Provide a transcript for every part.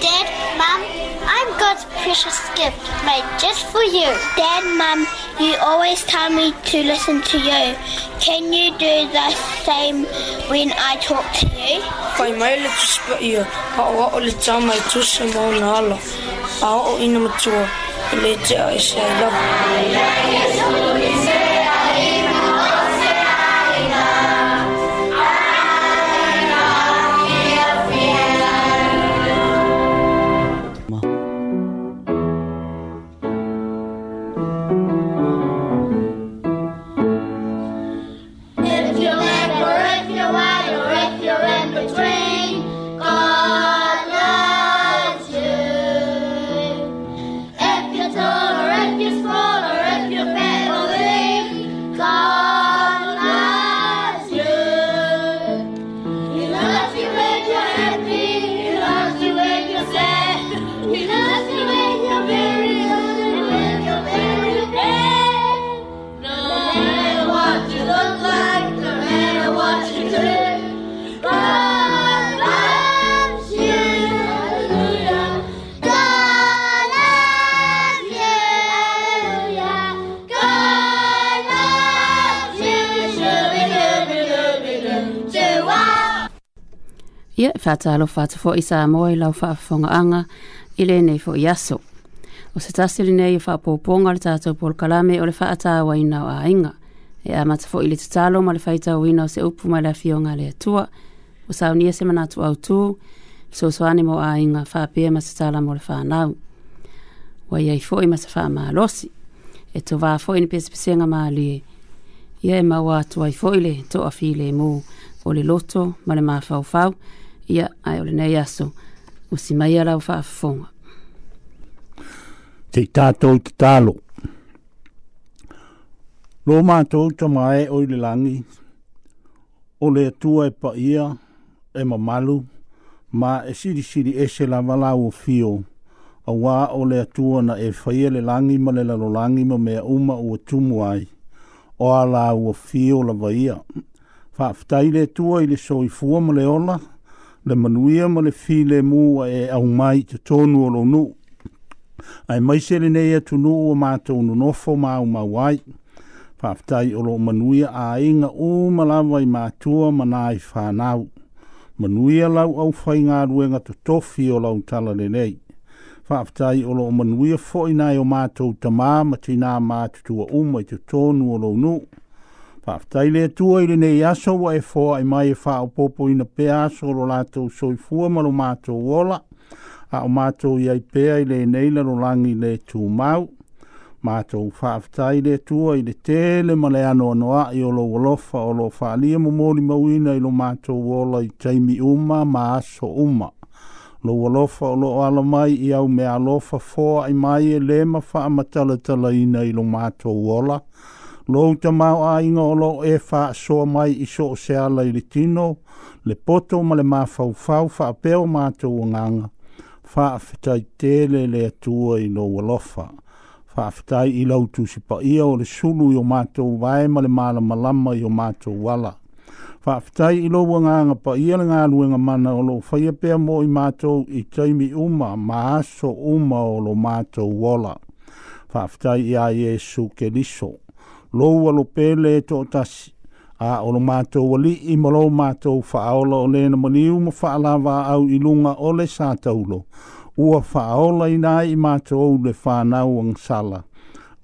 Dad, Mom, I'm God's precious gift made just for you. Dad, Mom, you always tell me to listen to you. Can you do the same when I talk to you? Kai mai le tuspa ia, a oa o le tamai tusa mau nala. A o ina matua, le te a I love you. ia e faatalofa atu foʻi sa moa i lau faafofogaaga i lenei foʻi aso o se tasi lenei e faapoopoga o le tatou polokalame o le faatāuaina o aiga e amata foʻi i le tatalo ma le faitauina o se upu mai le afioga a le atua ua saunia se manatu autū fesoasoani mo aiga faapea ma se talama o le fanau ua iai foʻi ma se faamalosi e tovā foʻi ni pesepesega malie ia e maua atu ai foʻi le toʻafilemō o le loto ma le mafaufau ia ai ole nei aso o si mai ala o fa fong te tato te talo lo ma to to mai o le langi o le tua e pa ia e ma malu ma e siri siri e se la wala o fio a wā o le atua na e whaia le langi ma le lalo langi ma mea uma o tumu ai o a la ua fio la vaia. Whaftai le atua i le soi fua ma le ola le manuia mo le file mu e au mai te tonu o lounu. Ai mai se le nei atu o mātou nonofo ma au mawai. Whaftai o lo manuia a inga o malawa i mātua mana i whanau. Manuia lau au whai ngā ruenga to tofi o lau tala le nei. Whaftai o lo manuia fo nai o mātou tamā ma tina mātutua uma i te tonu o lounu. Whaftai lea tua ile nei aso wa e fōa ai mai e wha o popo ina pea aso lo lātou soi fua ma lo mātou wola. A o mātou iai pea i le nei lo langi le tū mau. Mātou whaftai lea tua ile tele ma le anō noa i o lo walofa o lo whaalia mo mōri mauina i lo mato wola i teimi uma ma aso uma. Lo walofa o lo ala mai i au me alofa fōa ai mai e le ma wha amatala tala ina i lo mato wola. Lou te mau a inga o lo e wha soa mai i so se ala i le tino, le poto ma le ma fau fau wha apeo mātou o nganga, wha fitai tele le atua i lo walofa, wha fitai i lau tusipa ia o le sulu i o mātou vae ma le mala malama i o mātou wala. Wha fitai i lo wanganga pa ia le ngā luenga mana o lo whai apea mo i mātou i taimi uma ma aso uma o lo mātou wala. Wha ia i a Jesu ke liso lou lo pele e toʻatasi a o lo matou i ma lou matou faaola o lē na maliu ma faalavaau i o le sa taulo ua faaola ina i matou le sala. Ai fanau agasala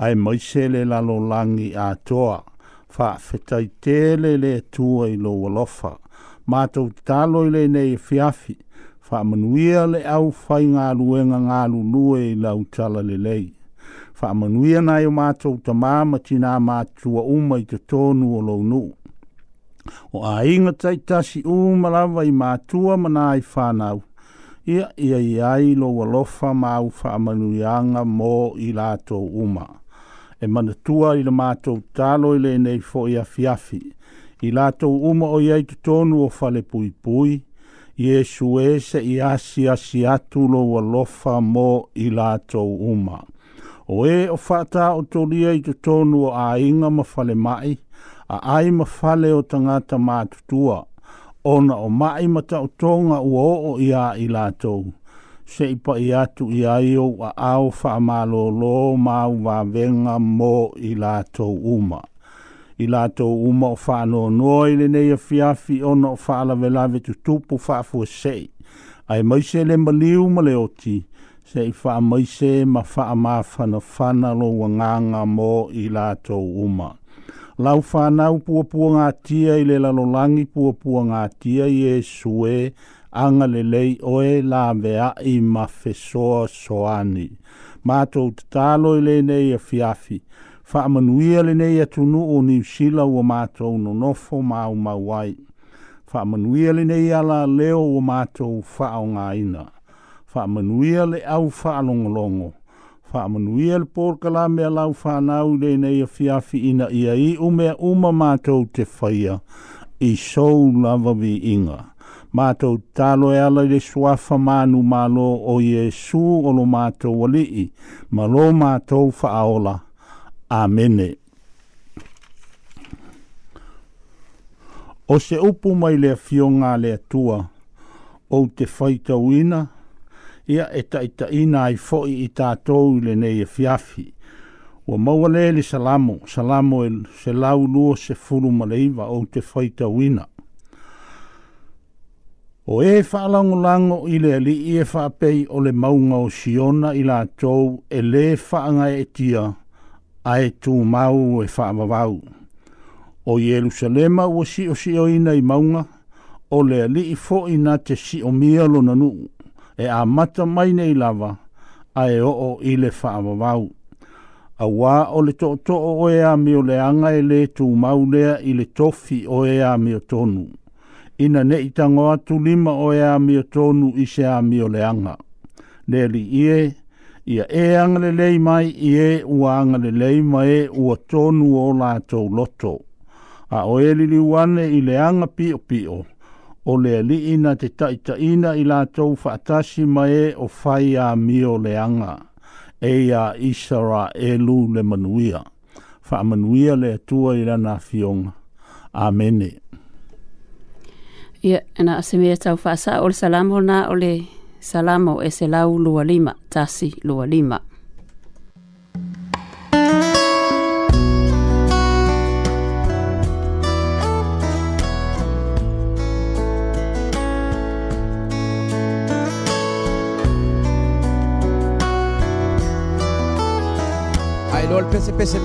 ae maise le lalolagi atoa faafetaitele le atua i lou lofa. matou tatalo i lenei e fiafi manuia le au faigaluega galulue i lau tala lelei le whaamanuia nai o mātou ta māma tina mātua uma i te tōnu o launu. O a inga taitasi umarawa i mātua mana i whānau. Ia ia i ai lo walofa māu whaamanuianga mō i lātou uma. E mana tua i le mātou tālo nei fo i a fiafi. I lātou uma o iai te tōnu o whale pui pui. Iesu e i asi asi atu lo walofa mō i uma o e o fata o tolia i te tonu o a inga mawhale mai, a ai mawhale o tangata mātutua, ona o mai mata o tonga ua o o ia i lātou. Se ipa i atu i o a au wha malo lo mau wa mo i lātou uma. I lātou uma o wha no noi le nei a fiafi ona o wha alawe lawe tu tupu wha fua sei. Ai mai se le maliu ma le oti se i wha moise ma wha ma whana whana lo wanganga mō i lato uma. Lau whanau pua pua ngā tia i le lalolangi pua pua ngā tia i e sue anga le lei oe la vea i ma whesoa soani. Mātou te tālo i le nei a fiafi. Wha manuia le nei a tunu o ni usila o mātou no nofo mau mawai. Wha manuia le nei ala leo o mātou wha o ngā ina fa whaamanuia le au fa whaalongolongo. Whaamanuia le pōrkala mea lau u le nei a fiafi ina ia i o mea uma mātou te whaia i sou lava vi inga. Mātou talo e ala le fa manu malo o Iesu o lo mātou walii. Malo fa whaaola. Amene. O se upu mai le fionga le tua o te whaitau uina, ia e taita ina ai foi i tātou i le nei e fiafi. Ua maua le le salamo, salamo e se lau lua se furu maleiva o te whaita wina. O e whaalango lango i le ali i e whaapei o le maunga o siona i la tou e le whaanga e tia a e tū mau e whaamavau. O Jerusalema ua si o si o ina i maunga, o le ali i fo ina te si o mialo nanu. nuu e a mata mai nei lava a e oo i le whaamawau. A wā o le to to o e a mio le anga e le tū mau i le tofi o e a o tonu. Ina ne i tango atu lima o e a o tonu i se a mio le anga. Neli ie, ia e anga le lei mai i e ua anga le lei mai e ua tonu o la tau loto. A o e li li wane i le anga pio pio o le aliina te ina i latou faatasi ma mae o fai a mio leaga e ia isaraelu le manuia manuia le atua i lana afioga amene ia yeah, ana ase tau faasaʻo o le salamo na o le salamo e se lau lima, tasi lima. Lord, PCP c'est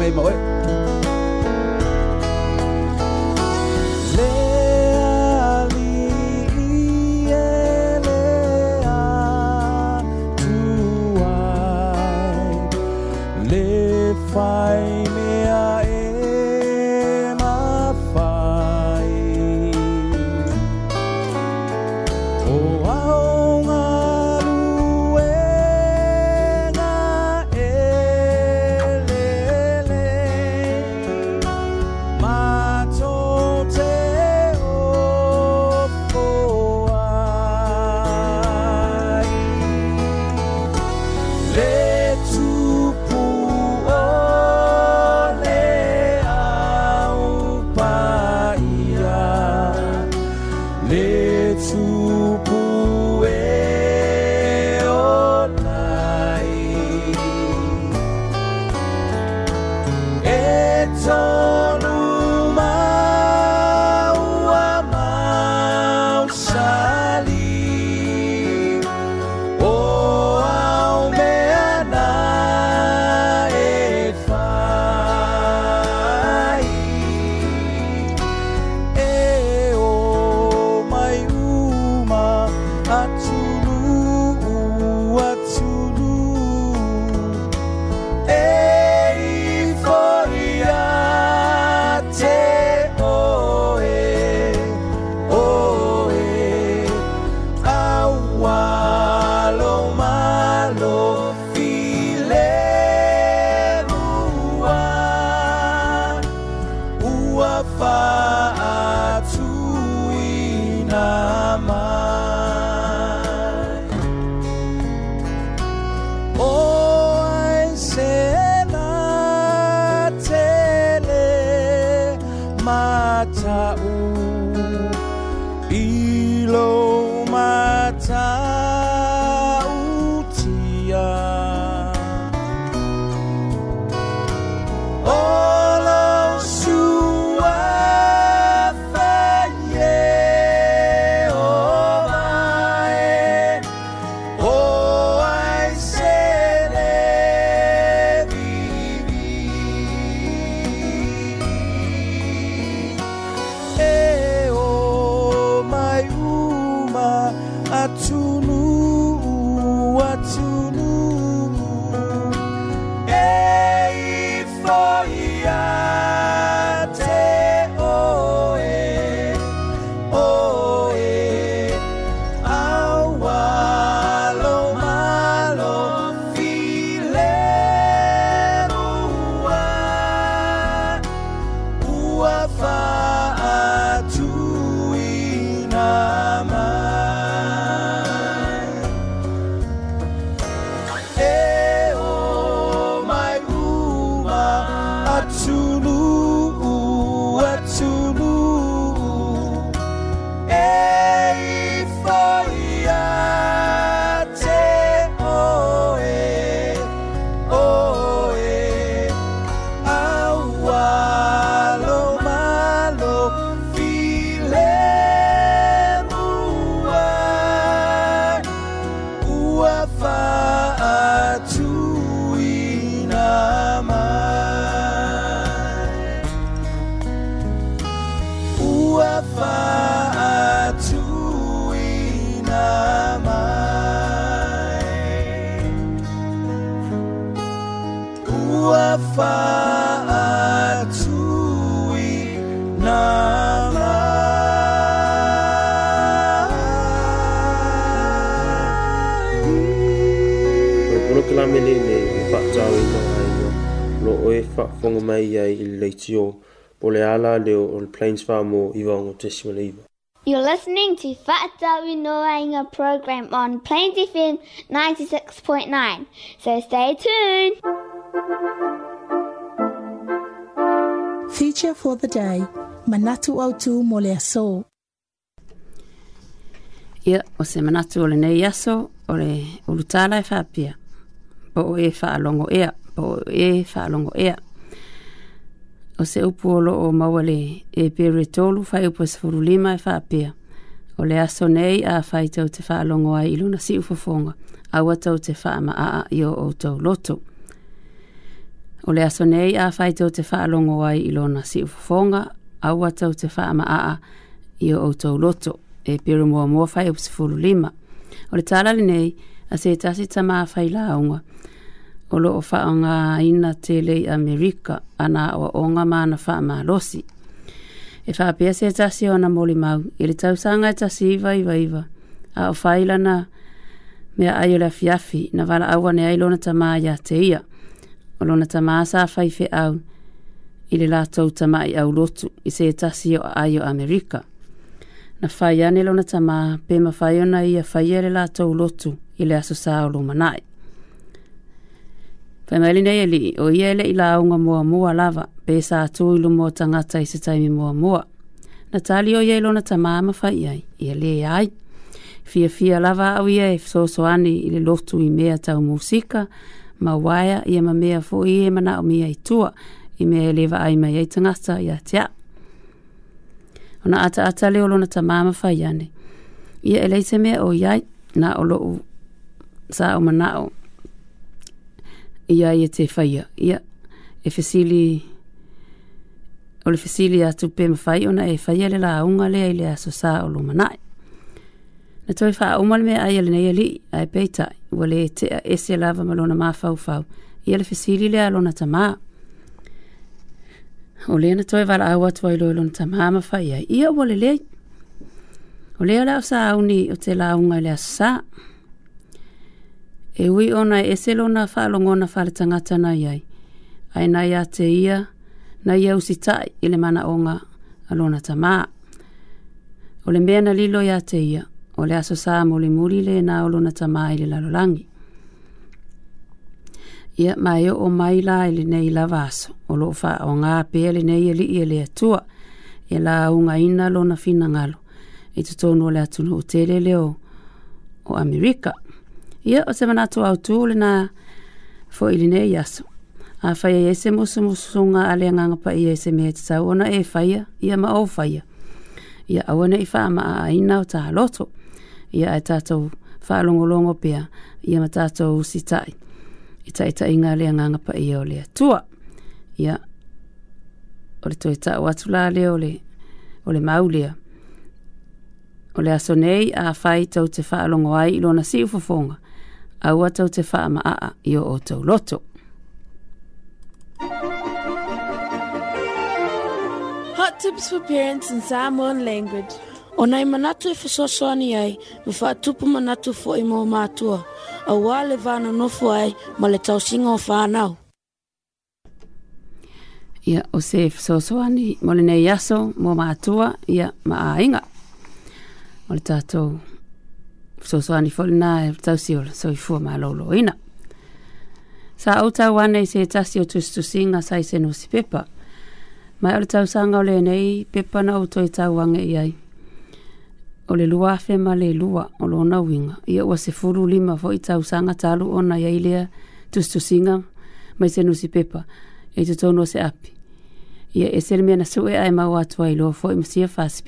not to complains far more Ivan Autism You're listening to Fat Darwin a program on Plains FM 96.9, so stay tuned. Feature for the day Manatu Autu Moleaso. Ia, o se manatu o lenei aso, o le ulutala e whapia. Po o e whaalongo ea, po o e whaalongo ea. o se upu o loo maua le e pere tolu fai upu e sefuru lima e whaapea. O le aso nei a fai tau te wha longo ai ilu na si ufofonga, awa tau te wha ama aa i o tau loto. O le aso nei a fai tau te wha longo ai ilu na si ufofonga, awa tau te wha ama aa i o tau loto, e pere mua mua fai upu e sefuru lima. O le tala le nei, a se tasi tama a fai laonga, o loo faaogāina telei amerika ana aua oga ma na faamalosi e faapea se tasi ona molimau i le tausaga e tasi iva iva iva a o fai lana mea ai o le afiafi na valaau ane ai lona tamā iā te ia o lona tamā sa fai feʻau i le latou tamaʻi au lotu i se tasi o aai o amerika na fai ane lona tamā pe mafai ona ia faia i le e latou lotu i le aso sa o lumanaʻi Whaimaili nei ali, o ia ele i la aunga mua mua lava, pe sa atu i lumo tangata i se taimi mua mua. Na tali o ia ilo na tamama fai ai, ia le ai. Fia fia lava au ia e fsoso ani i le lotu i mea tau musika, ma waia ia ma mea fo i e mana o mea i tua, i mea e lewa ai mai ai tangata i atea. O na ata ata le olona tamama fai ane. Ia ele i se mea o iai, na olo u sa o manao, ia ia te whaia. Ia, e whesili, o le whesili a tupe ma whai, ona e whaia le la aunga le ai le aso sā o lo manai. Na toi wha aumal me ai ale nei ali, ai peita, ua le te a e ese lava ma lona ma fau fau, ia le whesili le alona ta maa. O le na toi wala au atu ai loe lona ta maa ma whaia, ia ua le lei. O le ala o sā auni o te la aunga le aso sā, o le ala o sā auni o te la aunga le aso sā, e ui ona e selo na whaalongo na whare tangata na iai. Ai nai a te ia, nai au si tai i le mana onga alona ta maa. O le mea na lilo ia te ia, o le aso saa mole muri le na alona ta maa i le lalolangi. Ia mai o mai la i le nei la vaso, o lo fa o ngā pia le nei e li i e le atua, e la unga ina lona fina ngalo, e tutono le atunu o tele leo o Amerika ia o se manatu au tū le nā fō ili ne i A whaia e se musu musu ngā ale nganga pa i e se mehe te ona e whaia, ia ma au whaia. Ia awa nei wha ama a aina o taha loto. Ia ai tātou wha longolongo pia, ia ma tātou usi tai. I ta inga ngā le nganga pa i o lea tua. Ia o le toi tau atu lā le o le, maulia. O le aso nei a whai tau te wha ai i si ufofonga a tau te whaamaaa i o tau loto. Hot tips for parents in Samoan language. O nei manatu e whasosoani ai, mo wha tupu manatu fo i mō mātua. A wā le vāna nofu ai, ma le tau singa o whānau. Ia, o se e whasosoani, mo le nei aso, mō mātua, ia, ma ainga. O le tātou, so so ani fol na e tau si ol so i fu ma lo lo ina sa auta wane se tasio tu tu singa sai se no si pepa mai ol tau sanga ole nei pepa na auto i tau wange i ai ole lua fe ma le lua ole ona winga i o se furu lima fo i tau sanga talu ona i ai lea tu tu singa mai se no si pepa e tu tono se api ia e selmena su e ai ma wa lo fo i msia fa si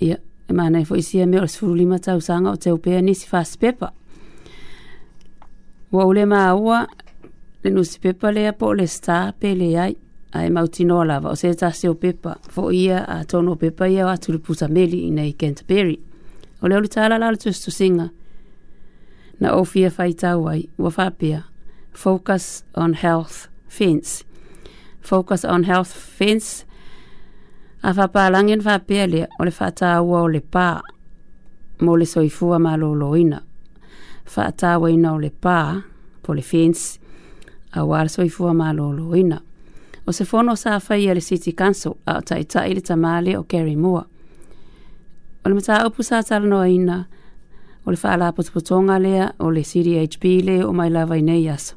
ia e manai foi sia e me os furu lima tau sanga o te upea nisi fast pepa. Wa ule maa ua, le nusi pepa lea po le sta pe le ai, a e mauti noa lava o se tase o pepa, fo ia a tono o pepa ia o atu puta meli i nei Canterbury. O le olu tala lalu estu singa, na ofia fai tau ai, ua whapia, focus on health fence. Focus on health fence, a whapalangi na whapea lea o le whataua o le pā mo le soifua ma loloina. Whataua ina o le pā po le fence a wala soifua ma loloina. O se fono sa whai le City Council a o taita ili tamale o Kerry Moore. O le mata upu sa tala noa ina o le whaala putuputonga lea o le CDHP le o mai lawa i nei aso.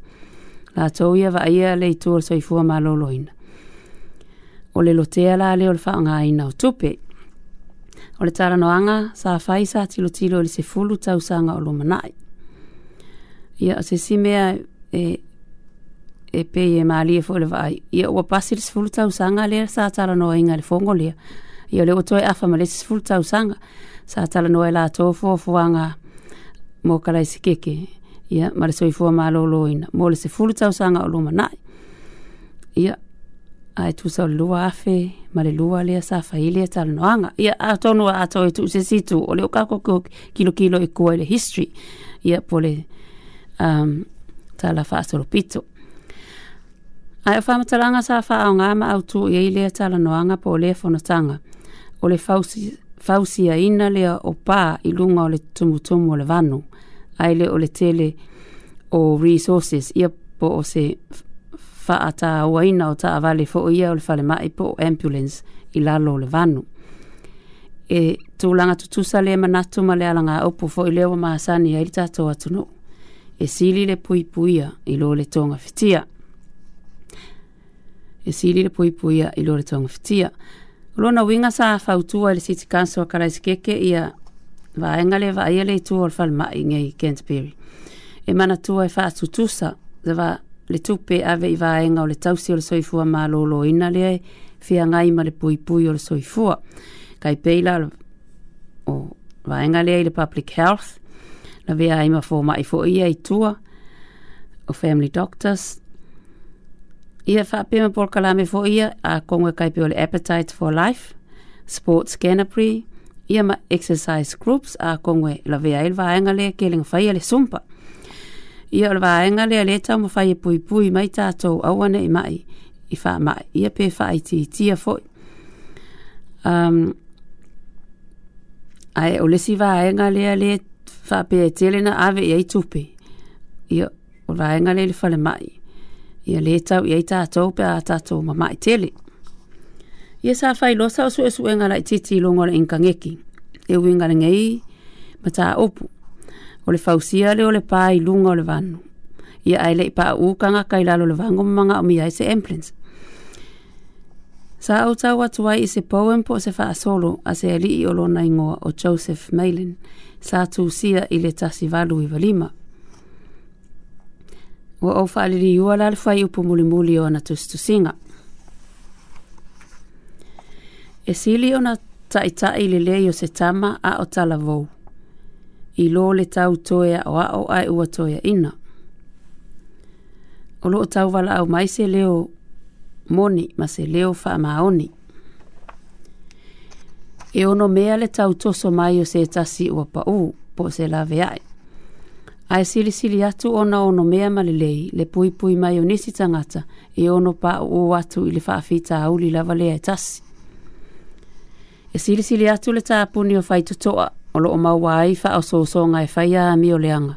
La tau ia va ia le itua soifua ma loloina o le lotea la le o le whaonga i nao tupe. O le tāra noanga, sa whai sa tilo tilo le se fulu tau sanga o lo manai. Ia o se si mea e, e pe e maa lia e fo le vai. Ia ua pasi le se fulu tau sanga le sa tāra noa inga le fongo lia. Ia le otoe afa ma le se fulu tau sanga. Sa tāra noa e la tofu o fuanga mō kalai si keke. Ia ma le soifua maa lo loina. Mō le se fulu tau sanga o lo manai. Ia ae tusa o le lua afe ma le lua lea sa faile e talanoaga ia atonu a atou e tuu se situ o le o kakoko kilokilo e kua i le history ia po le um, tala faasolopito ae o faamatalaga sa faaaoga ma autū iai lea talanoaga po o lea fonotaga o le fausiaina fausi lea o pā i luga o le tumutumu o le vanu ae le o le tele o resources ia po o se faa ta waina o ta avale fo ia o le fale mai po ambulance i lalo le vanu. E tūlanga tutusa le manatu ma le alanga opu fo i lewa maasani ai li tato atuno. E sili le pui puia i lo le tonga fitia. E sili le pui puia i lo le tonga fitia. Lona winga sa fautua i le city council a karaisikeke ia vaenga le vaia le tu o le fale mai ngai Canterbury. E manatua e faa tutusa le vaa le tupe ave i vaenga o le tausi o le soifua ma lolo ina le fia ngai ma le pui pui o le soifua. Kai peila o vaenga le i le public health, la vea ima fō mai fō ia i tua, o family doctors, Ia wha pima pol kalame fō ia a konga kai peo le appetite for life, sports canopy, ia ma exercise groups a konga la vea ilva aenga le ke lenga whaia le sumpa ia o le vaega lea lē tau mafai e puipui mai tatou aua nei mai i faamaʻi ia pe faaitiitia foʻi um, ai, o lesi vaega lea lē faapeaetele na ave i ai tupe ia o le vaega lea le falemaʻi ia lē tau i ai tatou pe a tatou mamaʻi tele ia sa failosa o suʻesuʻega laʻitiiti i logo o e le inkageki e uiga legei ma taupu o le fausia le o le pā i lunga o le vanu. Ia ai le i pā ukanga kai lalo le vango mga o miai se emplins. Sa au tau atu ai i se poem po se wha asolo a se ali i olona ingoa o Joseph Malin sa tu sia i le tasi valu i valima. Ua au wha aliri iua lal fai upo muli muli o na tustusinga. E sili o na taitai le leo se tama a o tala vou i lo le tau toia o a o ai ua toia ina. O lo tau wala au mai se leo moni ma se leo wha maoni. E ono mea le tau toso mai o se tasi ua pa u po se la ve ai. Ai sili sili atu ona ono mea malilei le pui pui mai o nisi tangata e ono pa u atu i le whaafita au li lawa lea e tasi. E sili sili atu le tāpuni o whaitotoa o loo maua ai faaosoosoga e fai a amioleaga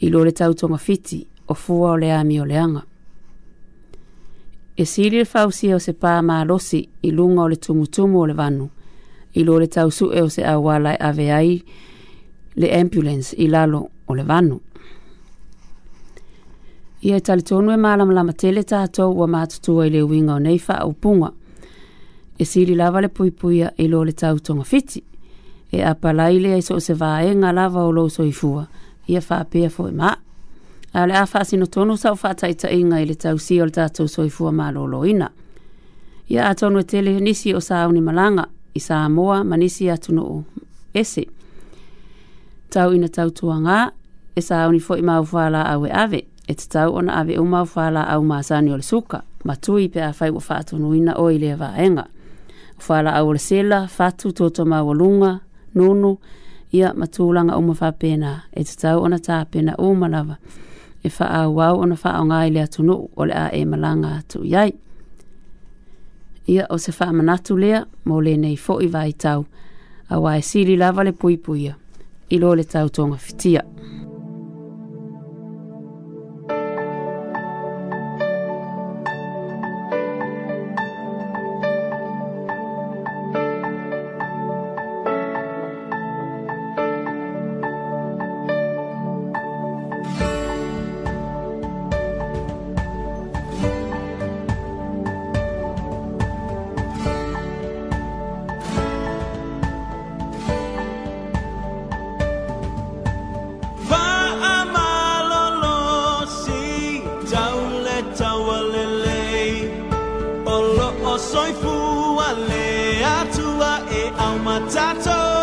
i lo le tautoga fiti o fua o le amioleaga e sili le fausia o se pā malosi i luga o le tumutumu o le vanu i lo le e o se auā lae ave ai le ambulance i lalo o le vanu ia e talitonu e malamalama tele tatou ua matutua i le uiga o nei faaupuga e sili lava le puipuia i lo le tautoga fiti e apalaile ai so se vaega lava o lou soifua ia faapea foi ma a le a faasinotonu sau faataʻitaʻiga i le tausia o ma tatou soifua malōlōina ia atonu e tele nisi o sauni malanga i samoa ma nisi atunuu ese tauina tautuagā e sauni foʻi maufālaau e ave e tau ona ave uma au falaau masani o le suka matui pe a fai ua faatonuina o i lea vaega o falaau o le sela fatu totomaualuga nono ia matulanga uma whapena e te tau ona tāpena o malawa e wha wau ona wha o ngai lea tunu o lea e malanga tu iai. Ia o se wha manatu lea mo le nei fo i vai tau a wai sili lava le pui puia i lo le tau tonga fitia. Mm. My matato.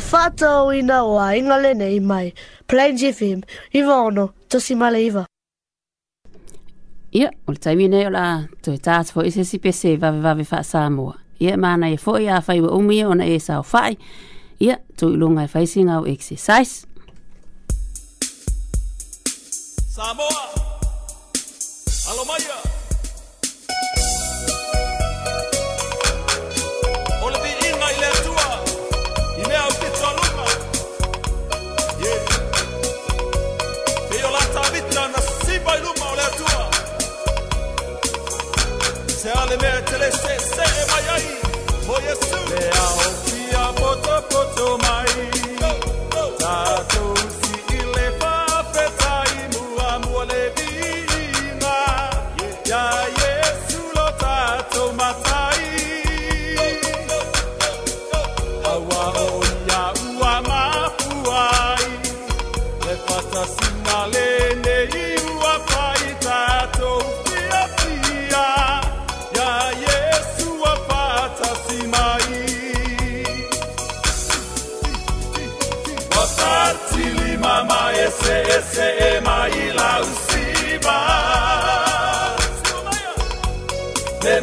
fato ina oa inga lenei mai. Plains FM, iwa ono, tosi male iwa. Ia, o le taimi nei o la to e tātu fo ise si pese vave vave wha Samoa. Ia, mana e fo i a whai wa umi ona e sao whai. Ia, to i lunga e exercise. Samoa! Alomaia! Leao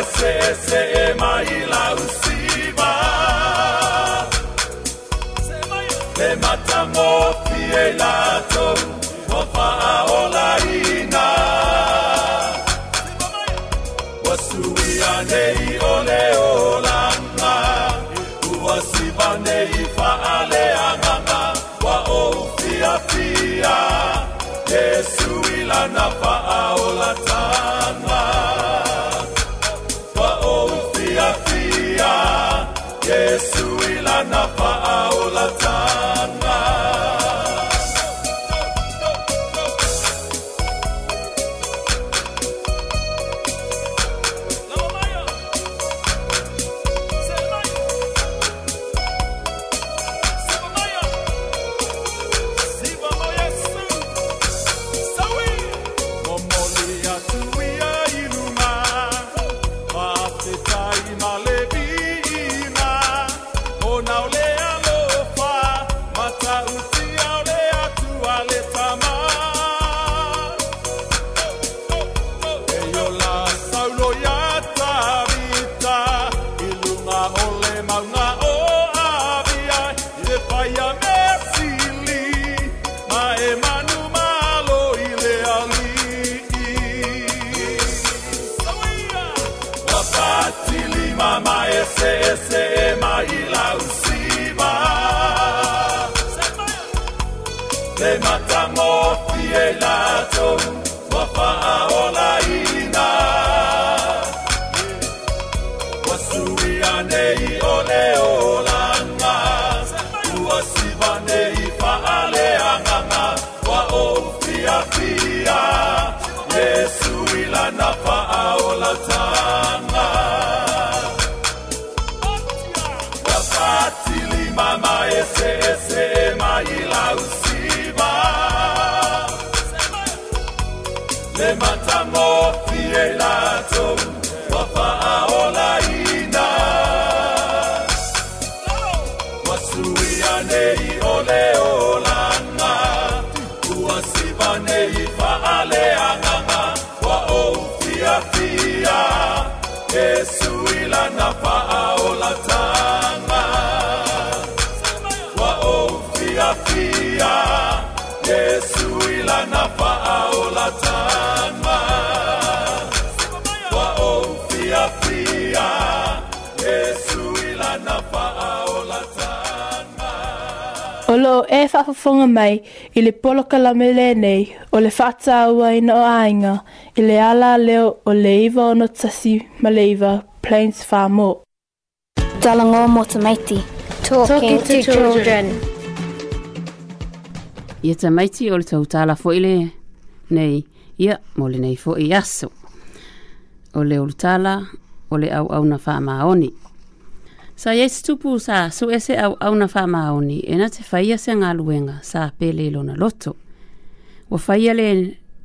Se ila usiba le matamo fielato e whafafonga mai i le poloka la nei o le whata aua i no ainga i le ala leo o le iwa o no tasi ma le iwa Plains Farm O. Dala ngō Talking to children. Ia tamaiti o le tau tāla fo le nei ia mō le nei fo i aso. O le o tala tāla o le au au na whaamaoni. O Sa ye tupu sa su ese au au na fa maoni ena te faia se nga luenga sa pele lo na loto. Wa faia le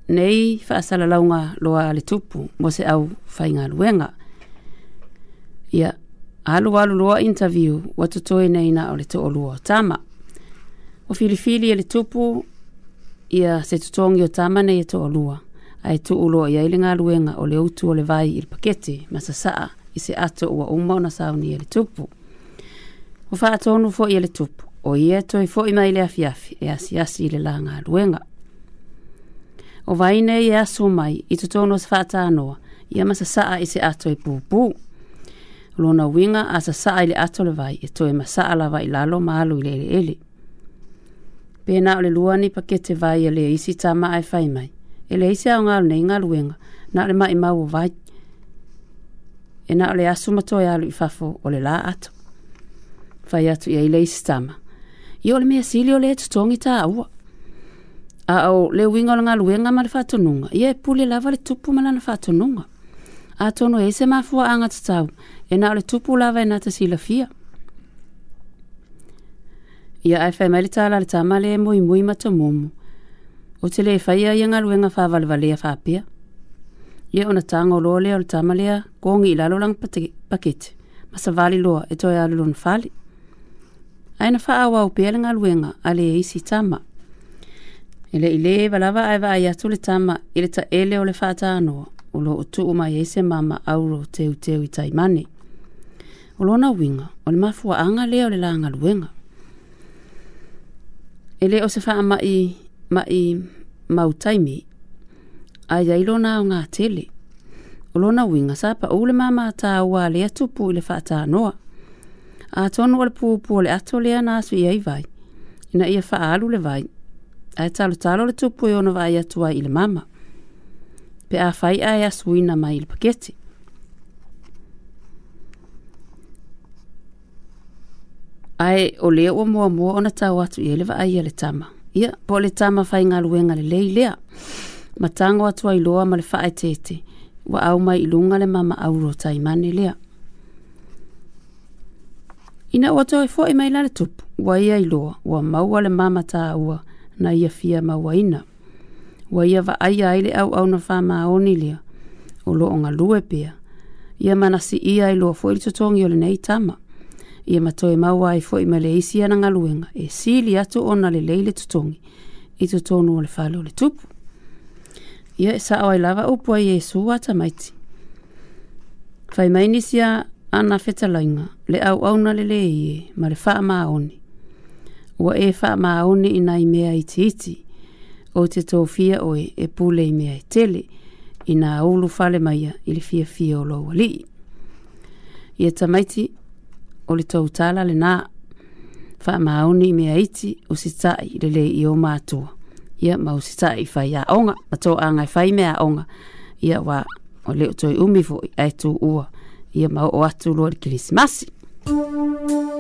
nei fa sala launga loa le tupu mo se au fainga luenga. Ia alu alu loa interview wa totoe nei na o le to olua o tama. O filifili ele tupu ia se tutongi o tama nei e to olua. Ai tu uloa ia ili nga luenga o le utu o le vai il paketi masasaa. saa i se ato ua uma ona sauni e le tupu. O wha atonu fo i le tupu, o i e toi fo i mai le afiafi e asi asi i le la ngā ruenga. O vaine i e asu mai i tutonu se wha atanoa, i ama sasaa i se ato i e pupu. Lona winga a sasaa i le ato le vai e toi masaa la vai lalo maalu i le ele ele. Pena o le luani pakete vai e le isi tā maa e whai mai. E le isi au ngā lune i ngā ruenga, nā le mai mau o vai ena o le aso matoa e alu i fafo o le lā ato fai atu iai le isi tama ia o le mea sili o le totogi A au, le uiga o le galuega ma le faatonuga ia e puli e lava le tupu ma lana faatonuga atono ai e se anga tatau ena o le tupu lava ina e tasilafia ia ae fai mai le tala le tama le moimoi ma tomumu o te lē faia ia galuega faavalevalea faapea ia ona tāga o loa lea ko ngi la kogi i lalolaga pakete ma savali loa e toe alo lona fale ae na faaauau pea le galuega a le e isi tama ele ele lē valava ae vaai atu le tama i le taʻele o le faatanoa o loo tuu mai ai e se mamaauro teuteu i taimane o lona uiga o le mafuaaga lea o le lagaluega e lē o se faamaʻi maʻi mautaimi ai ai lona o ngā tele. O lona winga sapa ule mama ta ua le atupu i le whaata noa. A tonu ala pūpū le ato lea nā sui ai vai. Ina ia wha alu le vai. Ai talo talo le tupu i e ono vai atua i le mama. Pe a whai ai a suina mai i le pakete. Ai o lea ua mua mua ona tau atu i elewa ai a le tama. Ia, po le tama whai ngā luenga le lei lea. Lea matango atu ai loa ma le faa tete wa au mai lunga le mama au ro tai mane lea. Ina o atu ai fo e mai lale tupu wa ia iloa wa maua le mama ta ua na ia fia maua ina. Wa ia va ai ai au au na faa maoni lea o lo onga lue pia. Ia manasi ia ai loa fo ili totongi o le nei tama. Ia matoe maua ai fo i male isi ana ngaluenga e sili atu ona le leile totongi i totonu o le falo le tupu ia e sa'o ai lava upu ai iesu atamaiti fai mai nisi a ana fetalaiga le auauna lelē ie ma le fa'amaoni ua e fa'amaoni ina i mea itiiti o te tofia oe e pule i mea e tele ina aulu fale maia i le fiafia o lou ali'i ia tamaiti o le tou tala lenā fa'amaoni i mea iti o se ta'i lelē i o matua ia mau si tā i whai a onga, ma tō a ngai whai mea onga, ia wā o leo toi umi fo i aetu ua, ia mau o atu lori kirismasi. Mm -hmm.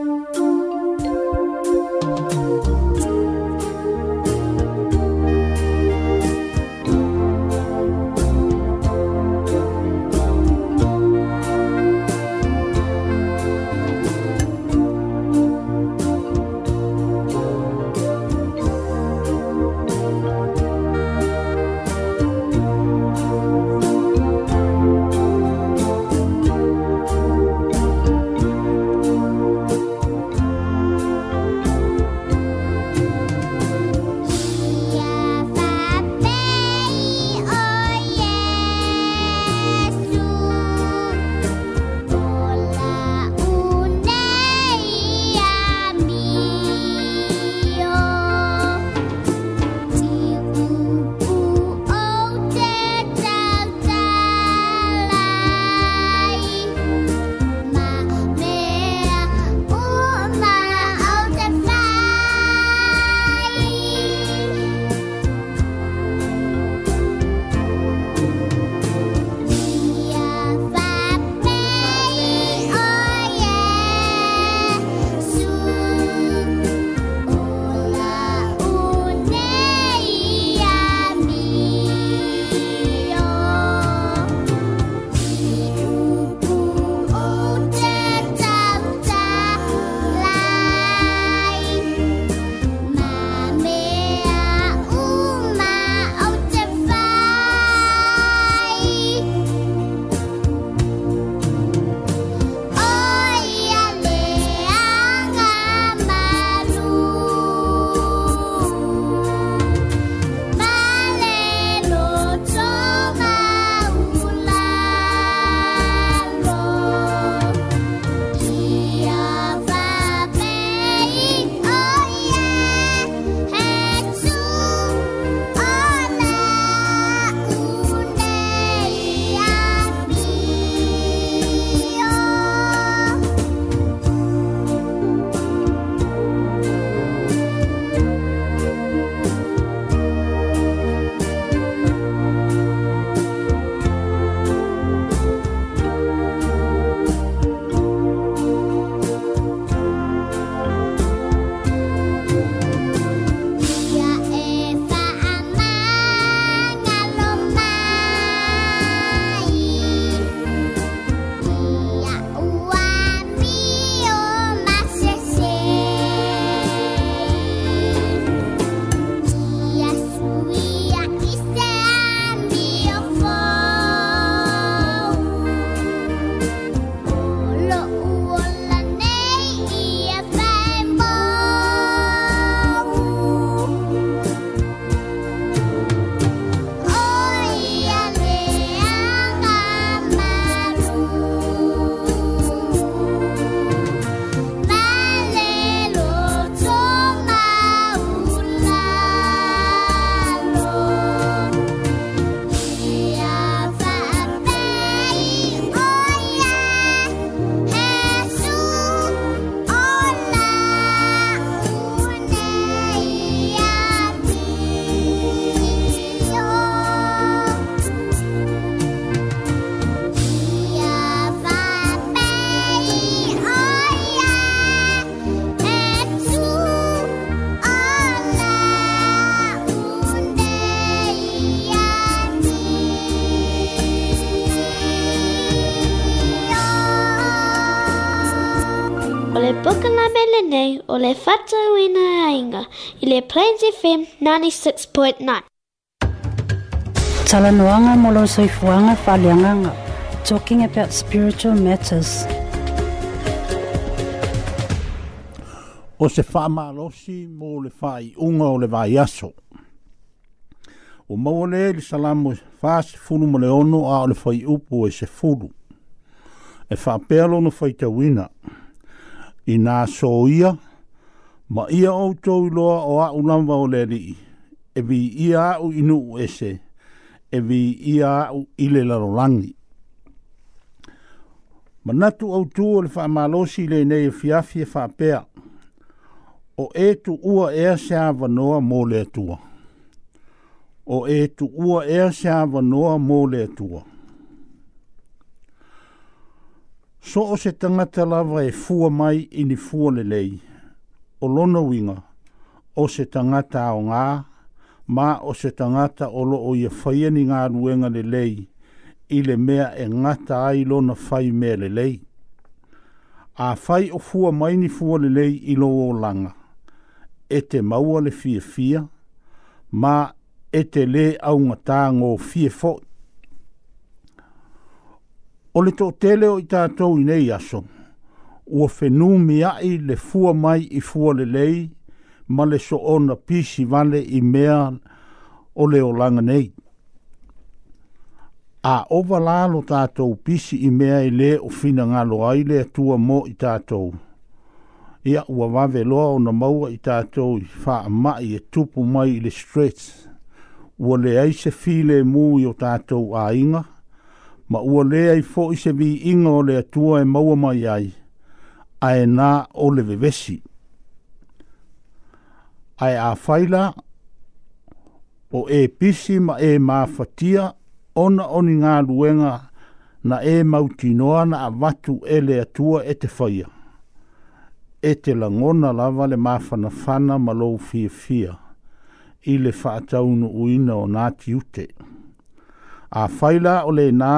le Plains FM 96.9. Tala noanga molo soifuanga falianganga. Talking about spiritual matters. O se wha maalosi mo le whai unga o le wha iaso. O mō le le salamu wha se furu mo le ono a o le whai upu e se furu. E wha pēlo no te tawina. I nā soia ia ma ia o tou loa o a unamba o le ri e vi ia au inu u ese e vi ia au ile laro langi ma natu au tu o le wha malosi le nei e fiafi e wha pea o e tu ua ea se awa noa mō le atua o e tu ua ea se awa noa mō le atua so o se tangata lava e fua mai ini fua le lei le o lono winga, o se tangata o ngā, ma o se tangata o lo o ia whaia ni ngā ruenga le lei, i le mea e ngata ai lona whai mea le lei. A whai o fua mai ni fua le lei i lo o langa, e te maua le fia fia, ma e te le au ngatā ngō fia fo. O le tō tele o i tātou i nei asong, ua whenu miai le fua mai i fua le lei, ma le so ona pisi vale i mea o le o langa nei. A ova lalo tātou pisi i mea i le o fina ngalo ai le atua mo i tātou. Ia ua wave loa o na maua i tātou i wha mai e tupu mai i le stretch. Ua le aise file mu i o tātou a inga, ma ua le ai fo i se vi inga o le atua e maua mai ai ae nā o le vevesi. Ae a whaila o e pisi ma e māwhatia ona oni ngā luenga na e mauti noa na a watu e le atua e te whaia. E te langona lava le māwhana whana ma lou fia fia i le whaataunu uina o Ngāti Ute. A whaila o le nā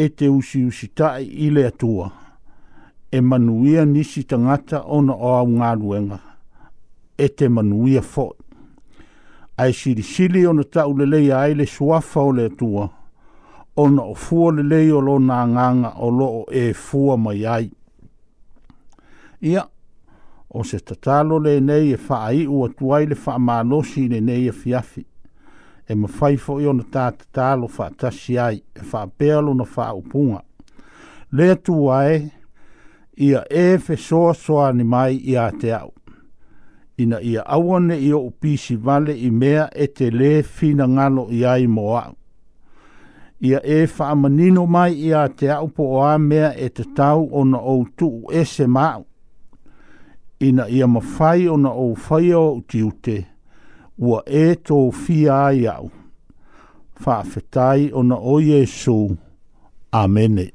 e te usi usi tai i le atua e manuia nisi tangata ona o au ngā ruenga. E te manuia fo. Ai siri sili ona ta ulelei ai le suafa o le atua. Ona o fua lelei o lo nā nganga o lo o e fua mai ai. Ia, o se tatalo e le nei e faa i ua tuai le faa malosi le nei e fiafi. E mawhaifo i ona ta tatalo faa tasi ai e faa pealo na faa upunga. Lea tuai e ia e fe soa soa ni mai i a te au. Ina ia awane i o upisi vale i mea e te le fina ngalo i ai mo au. Ia e whaamanino mai i a te au po o a mea e te tau o na o tu e se mau. Ina ia mawhai o na o whai o uti ute, ua e tō fia ai au. Whaafetai o na o Jesu. Amenit.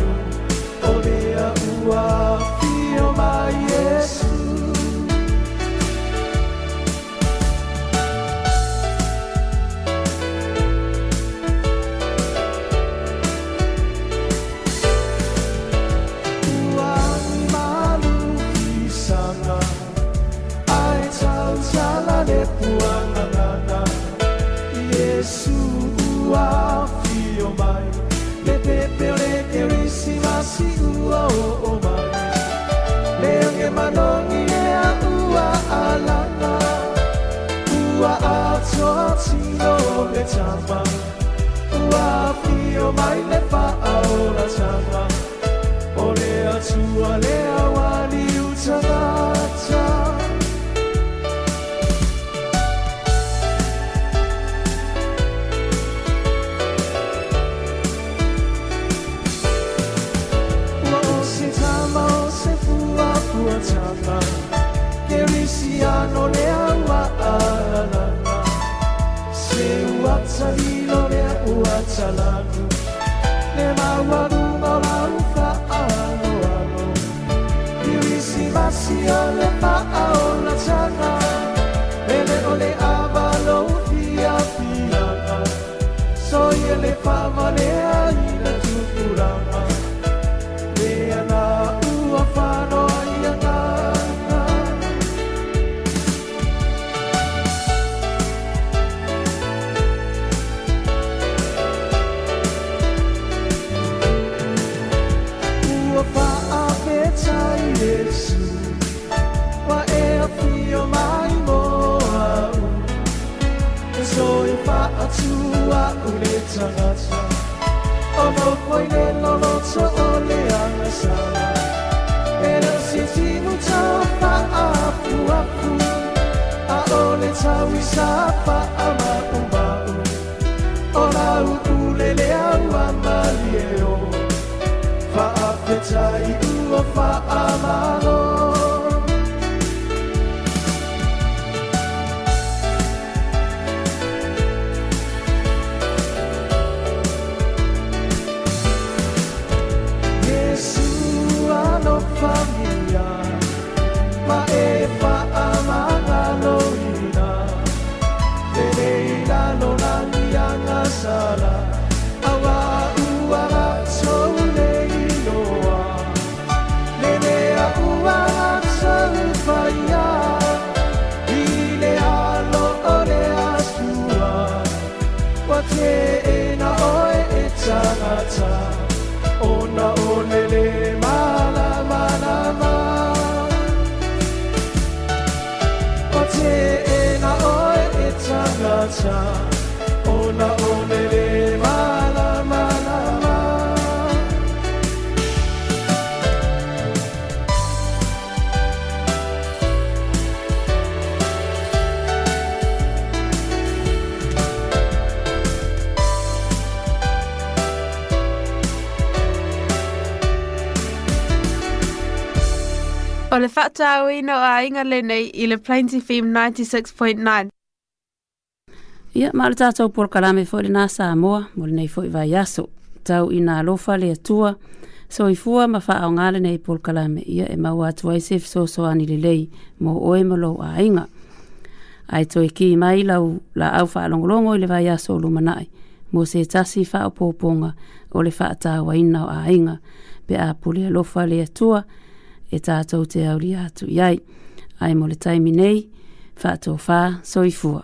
sole chama Ua fio mai le fa aora chama Olea chua lea wani uchama salado. Nema wa Kulacha Ona onere mala mala ma Ole fatau un o ainga lenei i le plainti 96.9. Ia, ma le tātou pura kalame fo le nā sā moa, mo nei fo i vai aso. Tau i nā lofa le atua, so i fua ma wha au ngāle nei pura kalame. Ia, e mau atu ai sef so so ani le lei, mo oe malo a inga. Ai toi ki mai lau la au wha alongolongo i le vai aso lumanai, mo se tasi wha o pōponga o le wha atāwa ina o a inga, pe a pulea lofa le atua, e tātou te auri atu iai. Ai mo le taimi nei, wha tō wha, so i fua.